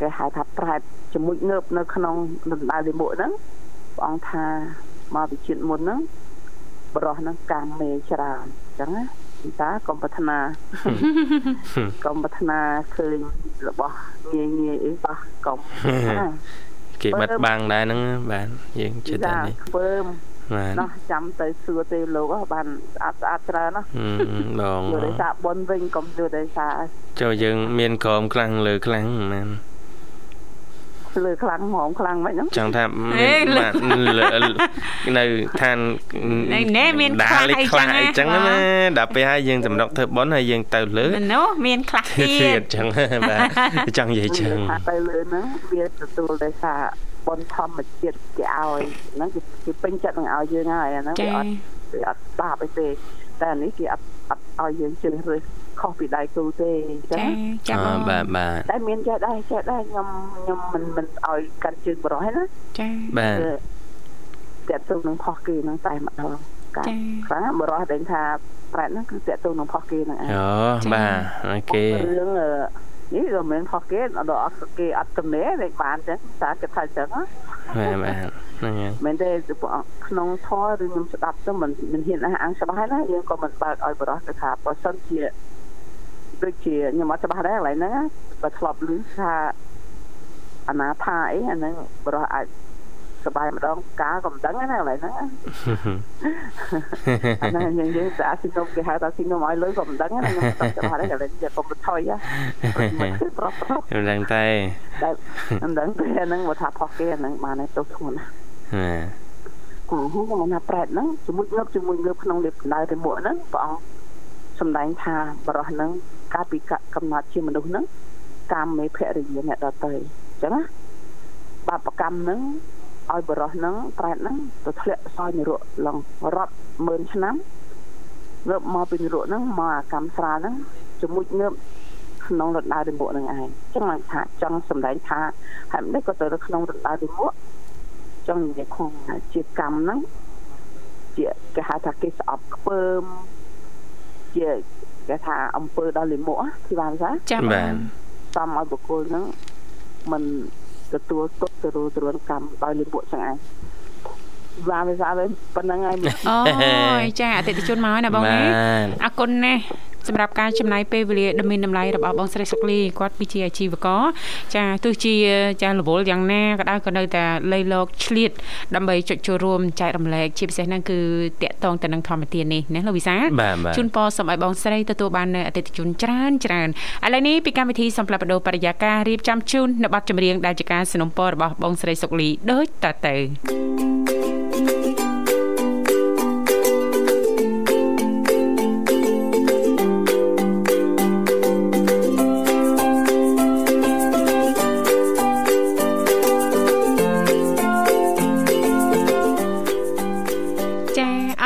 គេហៅថាប្រែតជាមួយងើបនៅក្នុងដណ្ដើមលិមុខហ្នឹងព្រះអង្គថាមកវិជាតិមុនហ្នឹងបរោះហ្នឹងកម្មមេច្រើនអញ្ចឹងណាតាកុំប្រាថ្នាកុំប្រាថ្នាឃើញរបស់ងាយងាយអីបោះកុំគេបិទបាំងដែរហ្នឹងបាទយើងចិត្តតែនេះធ្វើ បាទណោះចាំទៅសួរទេលោកបានស្អាតស្អាតច្រើនណាបងយល់ថាប៉ុនវិញកុំយល់ថាចូលយើង មានក្រមខ្លាំងលើខ្លាំងមែន លើខ្លាំងហ្មងខ្លាំងមិនហ្នឹងចង់ថាមានបាទនៅឋានណែមានខ្លាំងអីចឹងអីចឹងណាដល់ពេលហើយយើងសម្រុកធ្វើបន់ហើយយើងទៅលើនោះមានខ្លះទៀតចឹងបាទចង់និយាយចឹងទៅលើហ្នឹងវាទទួលដោយសារបនធម្មជាតិគេឲ្យហ្នឹងគេពេញចិត្តនឹងឲ្យយើងហើយអាហ្នឹងវាអត់វាអត់បាបអីទេតែនេះគេអត់អត់ឲ្យយើងជ្រើសរើស ខុសពីដៃគូទេចាចាបាទបាទតែមានចេះដែរចេះដែរខ្ញុំខ្ញុំមិនមិនឲ្យកាត់ជើងបរោះណាចាបាទតាក់ទងនឹងផុសគេហ្នឹងតែម្ដងចាខ្លាំងបរោះដឹងថាប្រែតហ្នឹងគឺតាក់ទងនឹងផុសគេហ្នឹងអូបាទអូខេរឿងនេះក៏មិនផុសគេដល់អត់គេអត់ទំនេរលេខបានចឹងតាគេថាចឹងណាបាទបាទហ្នឹងហើយមែនទេក្នុងធរឬខ្ញុំស្ដាប់ទៅមិនមិនហ៊ានអះអាងច្បាស់ណាយើងក៏មិនបើកឲ្យបរោះទៅថាបើសិនជា ដូចជាខ្ញុំអត់ច្បាស់ដែរកន្លែងហ្នឹងបើធ្លាប់ឮថាអនាថាអីអាហ្នឹងបរោះអាចសបាយម្ដងកាក៏មិនដឹងណាកន្លែងហ្នឹងអាហ្នឹងយើងយើងស្អាតស៊ីនំគេហៅថាស៊ីនំឲ្យលុយក៏មិនដឹងណាខ្ញុំមិនច្បាស់ដែរកន្លែងយកកុំទៅថយណាប្រុសប្រុសមិនដឹងតែតែមិនដឹងទេអាហ្នឹងមកថាផុសគេអាហ្នឹងបានទៅធ្ងន់ណាគូហូមកណាប្រែតហ្នឹងជាមួយងើបជាមួយងើបក្នុងលេបដៅទៅមួកហ្នឹងព្រះអង្គសម្ដែងថាបរោះហ្នឹង កាលពីកំណត់ជាមនុស្សហ្នឹងកម្មមេភរិយាអ្នកដតីអញ្ចឹងណាបាបកម្មហ្នឹងឲ្យបរោះហ្នឹងប្រែតហ្នឹងទៅធ្លាក់សោយនរកឡងរាប់ម៉ឺនឆ្នាំងើបមកពីនរកហ្នឹងមកអាកម្មស្រាលហ្នឹងជាមួយងើបក្នុងរដូវរមុខនឹងឯងចឹងមកថាចង់សម្ដែងថាហើយមិនក៏ទៅក្នុងរដូវរមុខចង់និយាយខំជាកម្មហ្នឹងជាគេហៅថាគេស្អប់ខ្ពើមជា គេថាអំពើដល់លិមុខទីបានថាចា៎បាទសំឲ្យបុគ្គលហ្នឹងមិនទទួលទុកទៅរួនកម្មដោយលិមុខចឹងឯងបាទវាស្អាតប៉ុណ្្នឹងហើយអូយចាអតិថិជនមកហើយណាបងណាអរគុណណាស់ សម្រាប់ការចំណាយពេលវេលាដ៏មានតម្លៃរបស់បងស្រីសុកលីគាត់គឺជាអាជីវករចាទោះជាចារវល់យ៉ាងណាក៏ដោយក៏នៅតែលៃលោកឆ្លៀតដើម្បីចុចចូលរួមចែករំលែកជាពិសេសហ្នឹងគឺតាក់ទងទៅនឹងធម្មទាននេះណាលោកវិសាជូនពរសូមឲ្យបងស្រីទទួលបាននៅអតិថិជនច្រើនច្រើនឥឡូវនេះពីកម្មវិធីសំផ្លាប់បដោបរិយាកាសរៀបចំជូននៅប័ណ្ណចម្រៀងដែលជាការสนับสนุนរបស់បងស្រីសុកលីដូចតទៅ thank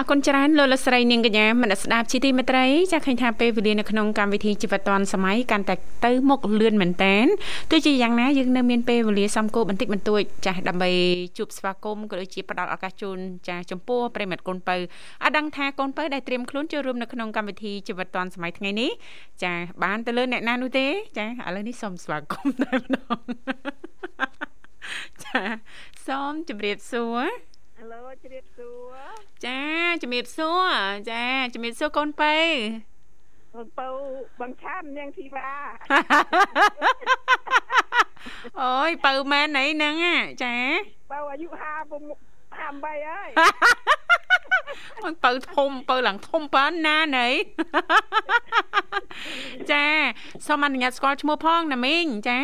អរគុណច្រើនលោកលស្រីនាងកញ្ញាមនស្ដាប់ជីទីមេត្រីចាឃើញថាពេលវេលានៅក្នុងកម្មវិធីជីវិតឌွန်សម័យកាន់តែទៅមុខលឿនមែនតែនទោះជាយ៉ាងណាយើងនៅមានពេលវេលាសំគោបន្តិចបន្តួចចាស់ដើម្បីជួបស្វាគមន៍ក៏ដូចជាផ្ដល់ឱកាសជូនចាស់ចំពោះប្រិមិត្តកូនពៅអត់ដឹងថាកូនពៅដែលត្រៀមខ្លួនចូលរួមនៅក្នុងកម្មវិធីជីវិតឌွန်សម័យថ្ងៃនេះចាបានទៅលើអ្នកណានោះទេចាឥឡូវនេះសូមស្វាគមន៍តែម្ដងចាសូមជម្រាបសួរ ឡូជ្រាបសួរចាជំរាបសួរចាជំរាបសួរកូនប៉ៅកូនប៉ៅបងឆាននាងធីវ៉ាអូយប៉ៅមែនអីហ្នឹងចាប៉ៅអាយុ50 58ហើយបងបើធំបើឡើងធំប៉ាណាណៃចាសូមអនុញ្ញាតស្គាល់ឈ្មោះផងណាមីងចា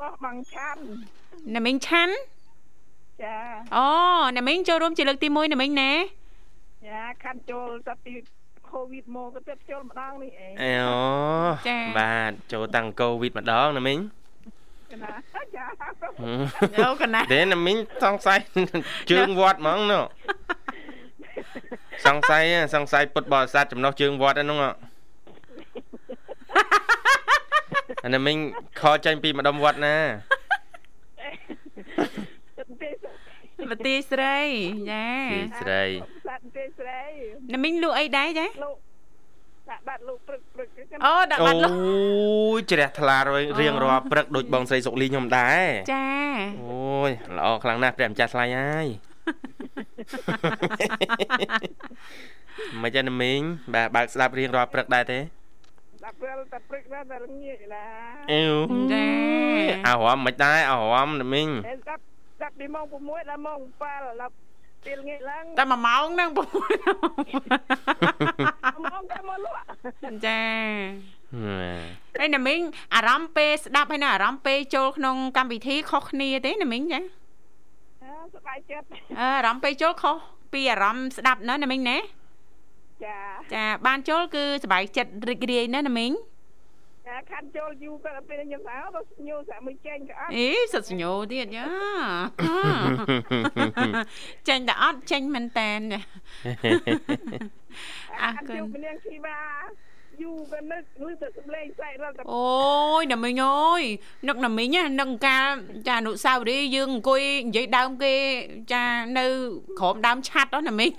បោះបងឆាន់ណាមីងឆាន់ ចាអូអ្នកមីងចូលរួមជាលើកទី1អ្នកមីងណាចាខាត់ចូលតាពីកូវីដមកក៏ទៅចូលម្ដងនេះអេអូចាបាទចូលតាំងកូវីដម្ដងណាមីងកណាចាអូកណាទេណាមីងសង្ស័យជើងវត្តហ្មងនោះសង្ស័យសង្ស័យពុតបរិស័ទចំណុះជើងវត្តហ្នឹងអានេះមីងខចេញពីម្ដុំវត្តណា ប្រទេសស្រីចាស្រីសាត់ប្រទេសស្រីណាមីងលក់អីដែរចាលក់ដាក់បាត់លក់ព្រឹកព្រឹកអូដាក់បាត់លក់អូយជ្រះថ្លារៀងរាល់ព្រឹកដូចបងស្រីសុកលីខ្ញុំដែរចាអូយល្អខ្លាំងណាស់ព្រះម្ចាស់ឆ្លាញ់ហើយមិនចឹងណាមីងបាទបើកស្ដាប់រៀងរាល់ព្រឹកដែរទេដាក់ពេលតែព្រឹកណាតែល្ងាចណាអឺចាអោរំមិនដែរអោរំណាមីងស្ដាប់ ចាប់ពីម៉ោង6ដល់ម៉ោង7ដល់ពេលងាយឡើងតែ1ម៉ោងហ្នឹង6ម៉ោងតែមកលក់ចាហើយណាមីងអារម្មណ៍ពេលស្ដាប់ហើយណាអារម្មណ៍ពេលចូលក្នុងកម្មវិធីខុសគ្នាទេណាមីងចាអើសប្បាយចិត្តអឺអារម្មណ៍ពេលចូលខុសពីអារម្មណ៍ស្ដាប់ណាណាមីងណាចាចាបានចូលគឺសប្បាយចិត្តរីករាយណាណាមីងចា ខាត់ចូលយូរក៏ពេលខ្ញុំថាទៅញូសាក់មួយចេញក៏អត់អេសិតសញ្ញោទៀតយ៉ាចេញតែអត់ចេញមែនតែនចាអរគុណខាត់ជួបនាងធីវ៉ាយូរក៏នឹកឮតែសំឡេងស្អែករត់តែអូយណាមីងអើយនឹកណាមីងណានឹកកាលចាអនុស្សាវរីយ៍យើងអង្គុយនិយាយដើមគេចានៅក្រោមដើមឆាត់ហ្នឹងណាមីង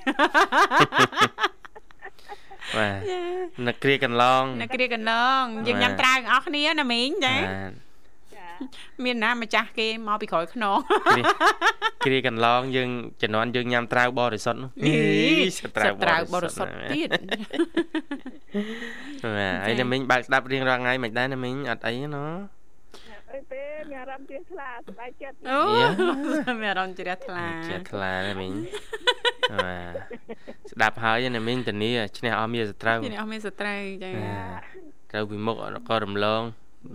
បាទនឹកគ្រាកន្លងនៅគ្រាកន្លងយើងញ៉ាំត្រាវទាំងអស់គ្នាណាមីងចាបាទចាមានណាម្ចាស់គេមកពីក្រោយខ្នងគ្រាកន្លងយើងជំនាន់យើងញ៉ាំត្រាវបរិសុទ្ធនោះអីសត្រាវត្រាវបរិសុទ្ធទៀតបាទហើយណាមីងបើកស្ដាប់រៀងរាល់ថ្ងៃមិនដែរណាមីងអត់អីទេណ៎អីទេមានអារម្មណ៍ជឿខ្លាសប្បាយចិត្តអូយ៉ាមានអារម្មណ៍ជ្រះថ្លាជាថ្លាណាមីង បាទស្ដាប់ហើយណាមីងធានាឈ្នះអស់មានសត្រូវទីនេះអស់មានសត្រូវចាត្រូវពីមុខក៏រំលង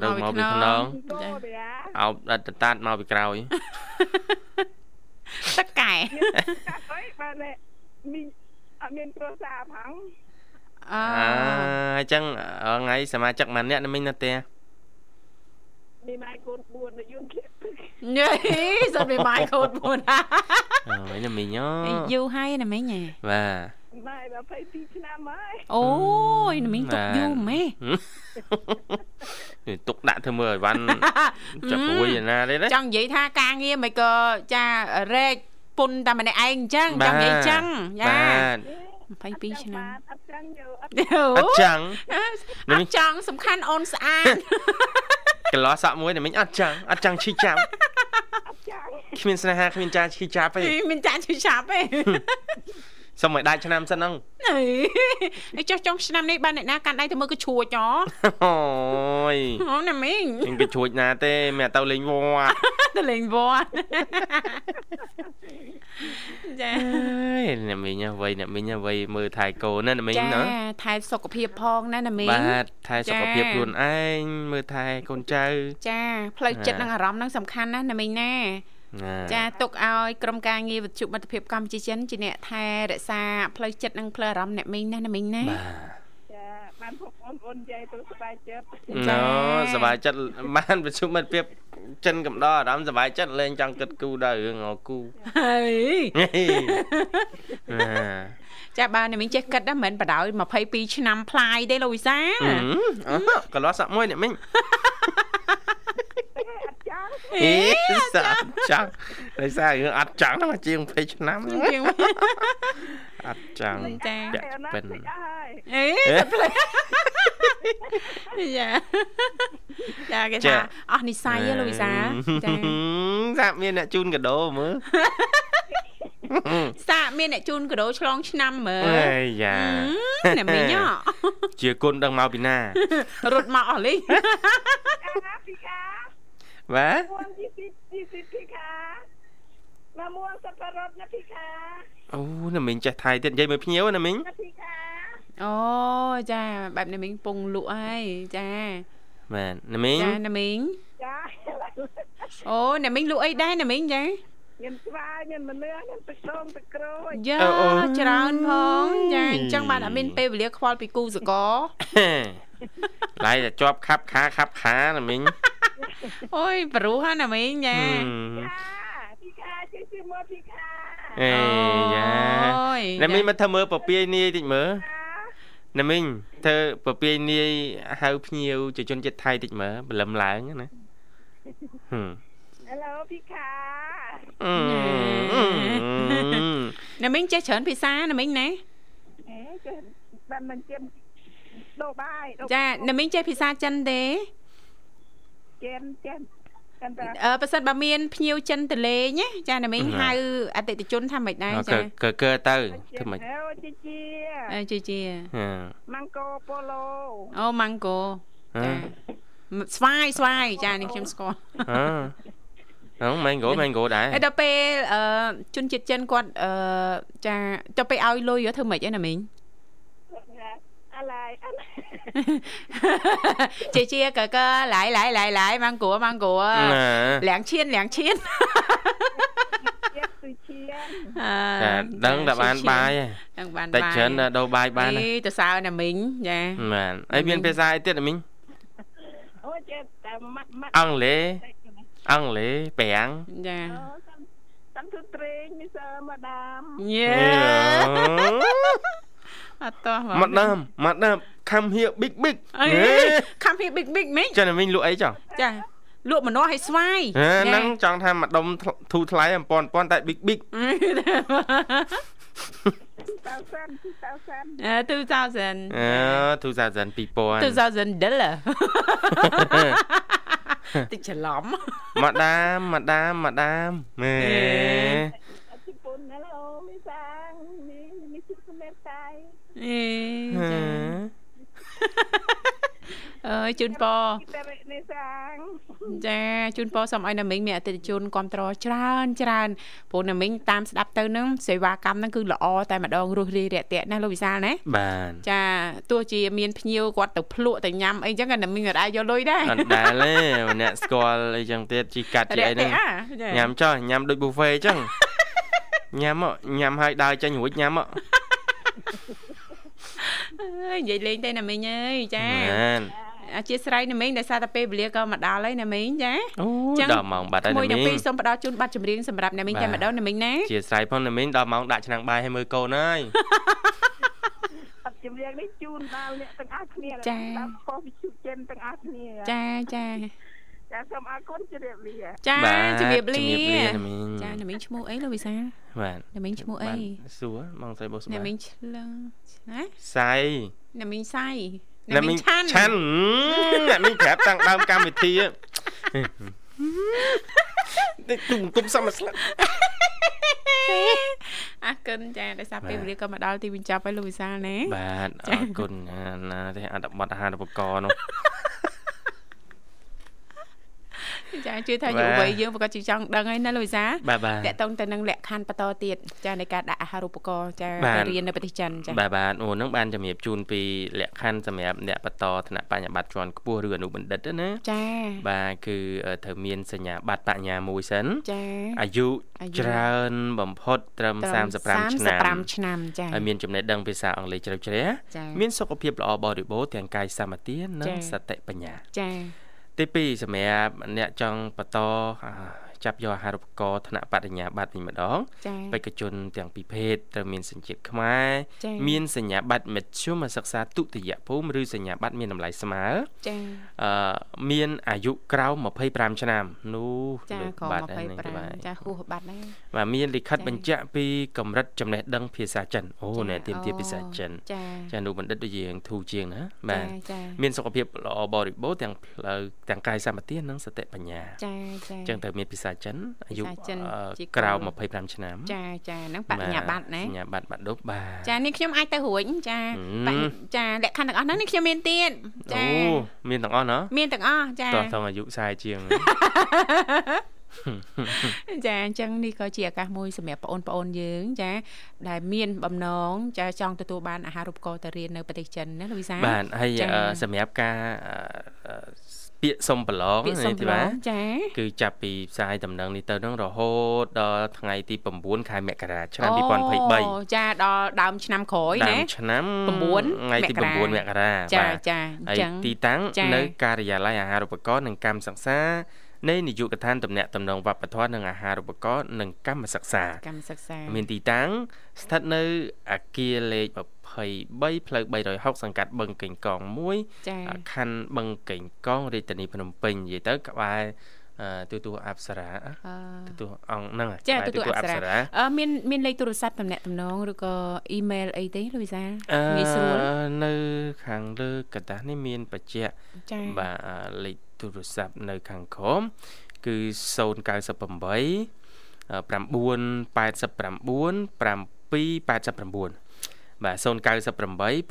ទៅមកពីខ្នងគោទេអាអោបដិតតាតមកពីក្រោយទឹកកែកាត់អីបានតែមីអត់មានគ្រួសារផងអឺអអញ្ចឹងថ្ងៃសមាជិកមួយនាក់ណាមីងនៅផ្ទះមីម៉ែកូន4នៅយូនទៀតញ៉េសុតពីម៉ាយកូនពួន អូយណាមីងអូយូរហើយណាមីងហ៎បាទម៉ែ22ឆ្នាំហើយអូយណាមីងទុកយូរម៉េះនេះទុកដាក់ធ្វើមើលឲ្យវ៉ាន់ចាប់ព្រួយឯណាទេណាចង់និយាយថាការងារមិនក៏ចារែកពុនតែម្នាក់ឯងអញ្ចឹងចង់និយាយអញ្ចឹងចាបាទ22ឆ្នាំអត់ចឹងយកអត់អត់ចឹងអត់ចង់សំខាន់អូនស្អាតកន្លោះសក់មួយណាមីងអត់ចឹងអត់ចឹងឈឺចាប់អត់ចឹង គ្មានស្នេហាគ្មានចាឈឺចាប់ទេមានចាឈឺឆាប់ទេសុំឲ្យដាច់ឆ្នាំសិនហ្នឹងអីចុះចុងឆ្នាំនេះបានអ្នកណាកាន់ដៃទៅមើលក៏ឈួចហ៎អូយអូណាមីងខ្ញុំក៏ជួចណាទេមិនទៅលេងវត្តទៅលេងវត្តចាអើយអ្នកមីងអ្វីអ្នកមីងអ្វីមើលថែកូនណាអ្នកមីងចាណាថែសុខភាពផងណាណាមីងបាទថែសុខភាពចាខ្លួនឯងមើលថែកូនចៅចាផ្លូវចិត្តណានិងអារម្មណ៍ហ្នឹងសំខាន់ណាស់ណាមីងណាណា ចាទុកឲ្យក្រុមការងារវិទ្យុមិត្តភាពកម្ពុជាចិនជាអ្នកថែរក្សាផ្លូវចិត្តនិងផ្លូវអារម្មណ៍អ្នកមីងណាណាមីងណាបាទចាបានភពបងប្អូននិយាយទៅសប្បាយចិត្តចាណូសប្បាយចិត្តបានប្រជុំមិត្តភាពចិនកំដរអារម្មណ៍សប្បាយចិត្តលេងចង់គិតគូដល់រឿងអគូហើយណាចាបាទណាមីងចេះគិតណាមិនបដ ாய் 22ឆ្នាំផ្លាយទេលោកវិសាអឺកន្លោះសាក់មួយអ្នកមីងអត់ចឹង អេសាក់ចាំដោយសាររឿងអត់ចង់ណាមកជាង20ឆ្នាំជាងអត់ចង់ចាពាក់ពិនអស់ហើយអេសប្លែយ៉ាចាគេថាអស់និស័យហ៎លោកវិសាចាសាក់មានអ្នកជូនកាដូមើលសាកមានអ្នកជូនកាដូឆ្លងឆ្នាំមើលអេយ៉ាណាមីងជាគុណដឹងមកពីណារត់មកអស់លីអាពីខា បាទមួនជីទីជីទីពីខាមកមួនសប្បុរសណាពីខាអូណាមីងចេះថៃទៀតនិយាយមើលភ្ញៀវណាមីងណាពីខាអូចាបែបណាមីងពងលក់ហើយចាបាទណាមីងចាណាមីងចាអូណាមីងលក់អីដែរណាមីងចាមានស្វាយមានមនុស្សមានទឹកដូងទឹកក្រូចយ៉ាច្រើនផងចាអញ្ចឹងបានអត់មានពេលវេលាខ្វល់ពីគូសកលឡាយតែជាប់ខាប់ខាខាប់ខាណាមីង អូយប្រុសហ្នឹងណាមីងចាចាពីខាជិះជាមួយពីខាអេយ៉ាអូយណាមីងមកធ្វើមើលពពាយនាយតិចមើលចាណាមីងធ្វើពពាយនាយហៅភ្ញៀវជាជនជាតិថៃតិចមើលបលឹមឡើងណាហឹមហេឡូពីខាអឺណាមីងចេះច្រើនភាសាណាមីងណាអេចេះបានមិនជិមដូរបាយដូរចាណាមីងចេះភាសាចិនទេ ចេនចេនកាន់តែអឺប៉ះសិនបើមានភ្ញៀវចិនទៅលេងណាចាណាមីងហៅអតិថិជនថាម៉េចដែរអូចាកើកើទៅធ្វើម៉េចអូជីជីអឺជាជាហ៎ម៉ាំងកូប៉ូឡូអូម៉ាំងកូហ៎ចាស្វាយស្វាយចានេះខ្ញុំស្គាល់ហ៎អងមែនគោមែនគោដែរហើយដល់ពេលអឺជនជាតិចិនគាត់អឺចាទៅពេលឲ្យលុយធ្វើម៉េចឯណាមីងអា lại chia chia cờ cờ lại lại lại lại mang của mang của lãng chiên lãng chiên គឺជាចាដឹងតែបានបាយហ្នឹងបានបាយតែច្រើនដូរបាយបានអីទៅសើណាមីងចាបានអីមានភាសាអីទៀតណាមីងអូចេះតែម៉ាក់ម៉ាក់អង់គ្លេសអង់គ្លេសប្រាំងចាសំទុត្រេងមីសើម៉ាដាមយេ អត់តោះម៉ាដាមម៉ាដាម come here big big អីខំពីប៊ិកប៊ិកមីងចាមីងលក់អីចុះចាលក់ម្នាស់ឲ្យស្វាយហេហ្នឹងចង់ថាម្ដុំធូរថ្លៃអំពន់ប៉ុនតែ big big tao san tao san អឺ2000អឺ2000 2000 2000 dollar តិចច្រឡំម៉ាដាមម៉ាដាមម៉ាដាមហេ អេចាអើយជូនពរ kita rek ni sang ចាជូនពរសូមឲ្យណាមីងមានអតិថិជនគ្រប់ត្រច្រើនច្រើនព្រោះណាមីងតាមស្ដាប់ទៅនឹងសេវាកម្មហ្នឹងគឺល្អតែម្ដងរស់រាយរាក់ទាក់ណាលោកវិសាលណាបានចាទោះជាមានភ្ញៀវគាត់ទៅភ្លក់ទៅញ៉ាំអីចឹងក៏ណាមីងអត់អាចយកលុយដែរអត់ដែលទេម្នាក់ស្គាល់អីចឹងទៀតជីកាត់ជីអីហ្នឹងអាចាញ៉ាំចុះញ៉ាំដូច buffet អញ្ចឹងញ៉ាំមកញ៉ាំហើយដើរចេញរួចញ៉ាំមក អើយនិយាយលេងទៅណាមីងអើយចាបានអធិស្ឋានណាមីងដោយសារតែពេលវេលាក៏មកដល់ហើយណាមីងចាអូចឹងដល់ម៉ោងបាត់ហើយមួយណាទាំងមីពីងរសូមផ្ដល់ជូនប័ណ្ណចម្រៀងសម្រាប់ណាមីងបាទតែម្ដងណាមីងណាជាស្រ័យផងណាមីងដល់ម៉ោងដាក់ឆ្នាំងបាយឲ្យមើលកូនហើយអត់ជំរាបនេះជូនដល់អ្នកទាំងអស់គ្នាដល់ខុសវិជុចិនទាំងអស់គ្នាចាចា ចាសូមអរគុណជម្រាបលាចាបាទជំរាបលាជំរាបលាណាមីងចាណាមីងឈ្មោះអីលោកវិសាលបាទណាមីងឈ្មោះអីបានសួរបងស្រីបោះស្បាណាមីងឆ្លងណាសៃណាមីងសៃណាមីងឆាន់ឆាន់ណាមីងប្រាប់តាំងដើមកម្មវិធីតិចទុំទុំសមស្លាប់អរគុណចាដោយសារពេលវេលាក៏មកដល់ទីបញ្ចប់ហើយលោកវិសាលណាបាទអរគុណណាទេអត្តបទអាហារូបករណ៍នោះ ចាជឿថាបាទយុវវ័យយើងប្រកាសជាចង់ដឹងហើយណាលោកវិសាលបាទបាទតកតងទៅនឹងលក្ខខណ្ឌបន្តទៀតចានៃការដាក់អាហារូបករណ៍ចាបាទទៅរៀននៅប្រទេសចិនចាបាទបាទអូនឹងបានជំរាបជូនពីលក្ខខណ្ឌសម្រាប់អ្នកបន្តថ្នាក់បញ្ញបត្រជាន់ខ្ពស់ឬអនុបណ្ឌិតណាចាបាទគឺត្រូវមានសញ្ញាបត្របញ្ញាមួយសិនចាអាយុអាយុច្រើនបំផុតត្រឹម35ឆ្នាំ35ឆ្នាំចាហើយមានចំណេះដឹងភាសាអង់គ្លេសជ្រៅជ្រះចាមានសុខភាពល្អបរិបូរណ៍ទាំងកាយសម្បទានិងចា៎សតិបញ្ញាចា ទី2សម្រាប់អ្នកចង់បន្តអា ចាប់យកអាហារូបករណ៍ថ្នាក់បរិញ្ញាបត្រវិញម្ដងចាបេក្ខជនទាំងពីរភេទត្រូវមានសញ្ជាតិខ្មែរចា៎មានសញ្ញាបត្រមធ្យមសិក្សាទុតិយភូមិឬសញ្ញាបត្រមានតម្លៃស្មើចាអឺមានអាយុក្រោម25ឆ្នាំនោះចាលើកក៏បាត់ហើយនឹងទៅបាទ25ចាហួសបាត់ដែរបាទមានលិខិតចា៎បញ្ជាក់ពីកម្រិតចំណេះដឹងភាសាចិនអូចាណែទៀមទាភាសាចិនចាចាអនុបណ្ឌិតដូចយើងធូរជាងណាបាទចាមានសុខភាពល្អបរិបូរណ៍ទាំងផ្លូវទាំងកាយសម្បទានិងសតិបញ្ញាចាចាអញ្ចឹងត្រូវមានភាសាចិនអាយុភាសាចិនអឺជាគោលក្រៅ25ឆ្នាំចាចាហ្នឹងបញ្ញាបត្រណាសញ្ញាបត្របាត់ដប់បាទចានេះខ្ញុំអាចទៅរួចចាហឹមបញ្ញាចាលក្ខខណ្ឌទាំងអស់ហ្នឹងនេះខ្ញុំមានទៀតចាអូមានទាំងអស់ណាមានទាំងអស់ចាតោះថងអាយុ40ជាងចាអញ្ចឹងនេះក៏ជាឱកាសមួយសម្រាប់បងប្អូនយើង ចា ដែលមានបំណងចាចង់ទទួលបានអាហារូបករណ៍ទៅរៀននៅប្រទេសចិនណាលោកវិសាលបាទហើយចា៎អឺសម្រាប់ការអឺអឺ ពាក្យសុំប្រឡងពាក្យសុំប្រឡងចាគឺចាប់ពីផ្សាយដំណឹងនេះទៅនឹងរហូតដល់ថ្ងៃទី9ខែមករាឆ្នាំអូ2023ចាដល់ដើមឆ្នាំក្រោយដើណាមឆ្នាំ9ថ្ងៃទីមករា9មករាចាបាទចាអហើយញ្ចឹងទីតាំងចា៎នៅការិយាល័យអាហារូបករណ៍និងកម្មសិក្សា នៃនាយកដ្ឋានតំណាក់តំណងវប្បធម៌និងអាហារូបករណ៍និងកម្មសិក្សាកម្មសិក្សា មានទីតាំងស្ថិតនៅអគារលេខ23ផ្លូវ360សង្កាត់បឹងកេងកង1ខណ្ឌបឹងកេងកងរាជធានីភ្នំពេញនិយាយទៅក្បែរទូទូអប្សរាទូទូអង្គហ្នឹងចាទូទូអប្សរាមានមានលេខទូរស័ព្ទតំណាក់តំណងឬក៏អ៊ីមែលអីទេលោកវិសាងាយស្រួលនៅខាងលើកណ្ដាស់នេះមានបញ្ជាក់បាទលេខ ទូរស័ព្ទនៅខាងក្រោមគឺ098 989 789 បាទ098 989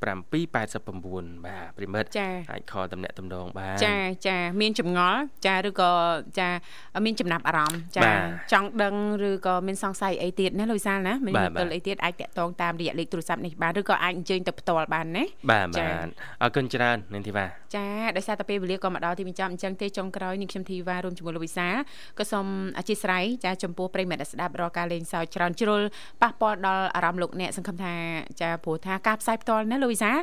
789បាទប្រិមិត្តអាចខលតំណាក់តំណងបានចាចាមានចម្ងល់ចាឬក៏ចាមានចំណាប់អារម្មណ៍ចាចង់ដឹងឬក៏មានសង្ស័យអីទៀតណាលោកវិសាលណាមានទល់អីទៀតអាចតាក់ទងតាមរយៈលេខទូរស័ព្ទនេះបានឬក៏អាចអញ្ជើញទៅផ្ទាល់បានណាបាទបាទអរគុណច្រើននាងធីវ៉ាចាដោយសារតែពេលវេលាក៏មកដល់ទីបញ្ចប់អញ្ចឹងទេចុងក្រោយនេះខ្ញុំធីវ៉ារួមជាមួយលោកវិសាលក៏សូមអធិស្ឋានចាចំពោះប្រិមិត្តស្ដាប់រាល់ការលេងសើចច្រើនជ្រុលប៉ះពាល់ដល់អារម្មណ៍លោកអ្នកសង្ឃឹមថាចាព្រោះថាការផ្សាយផ្ទាល់ណាលោកវិសាល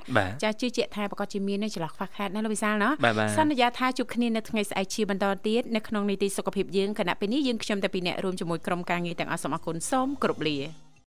ចាជឿជាក់ថាប្រកាសជាមាននៅចន្លោះខ្វះខាតណាលោកវិសាលណាសន្យាថាជួបគ្នានៅថ្ងៃស្អែកជាបន្តទៀតនៅក្នុងនីតិសុខភាពយើងគណៈពេលនេះយើងខ្ញុំតែពីអ្នករួមជាមួយក្រុមការងារទាំងអស់សូមអរគុណសូមគោរពលា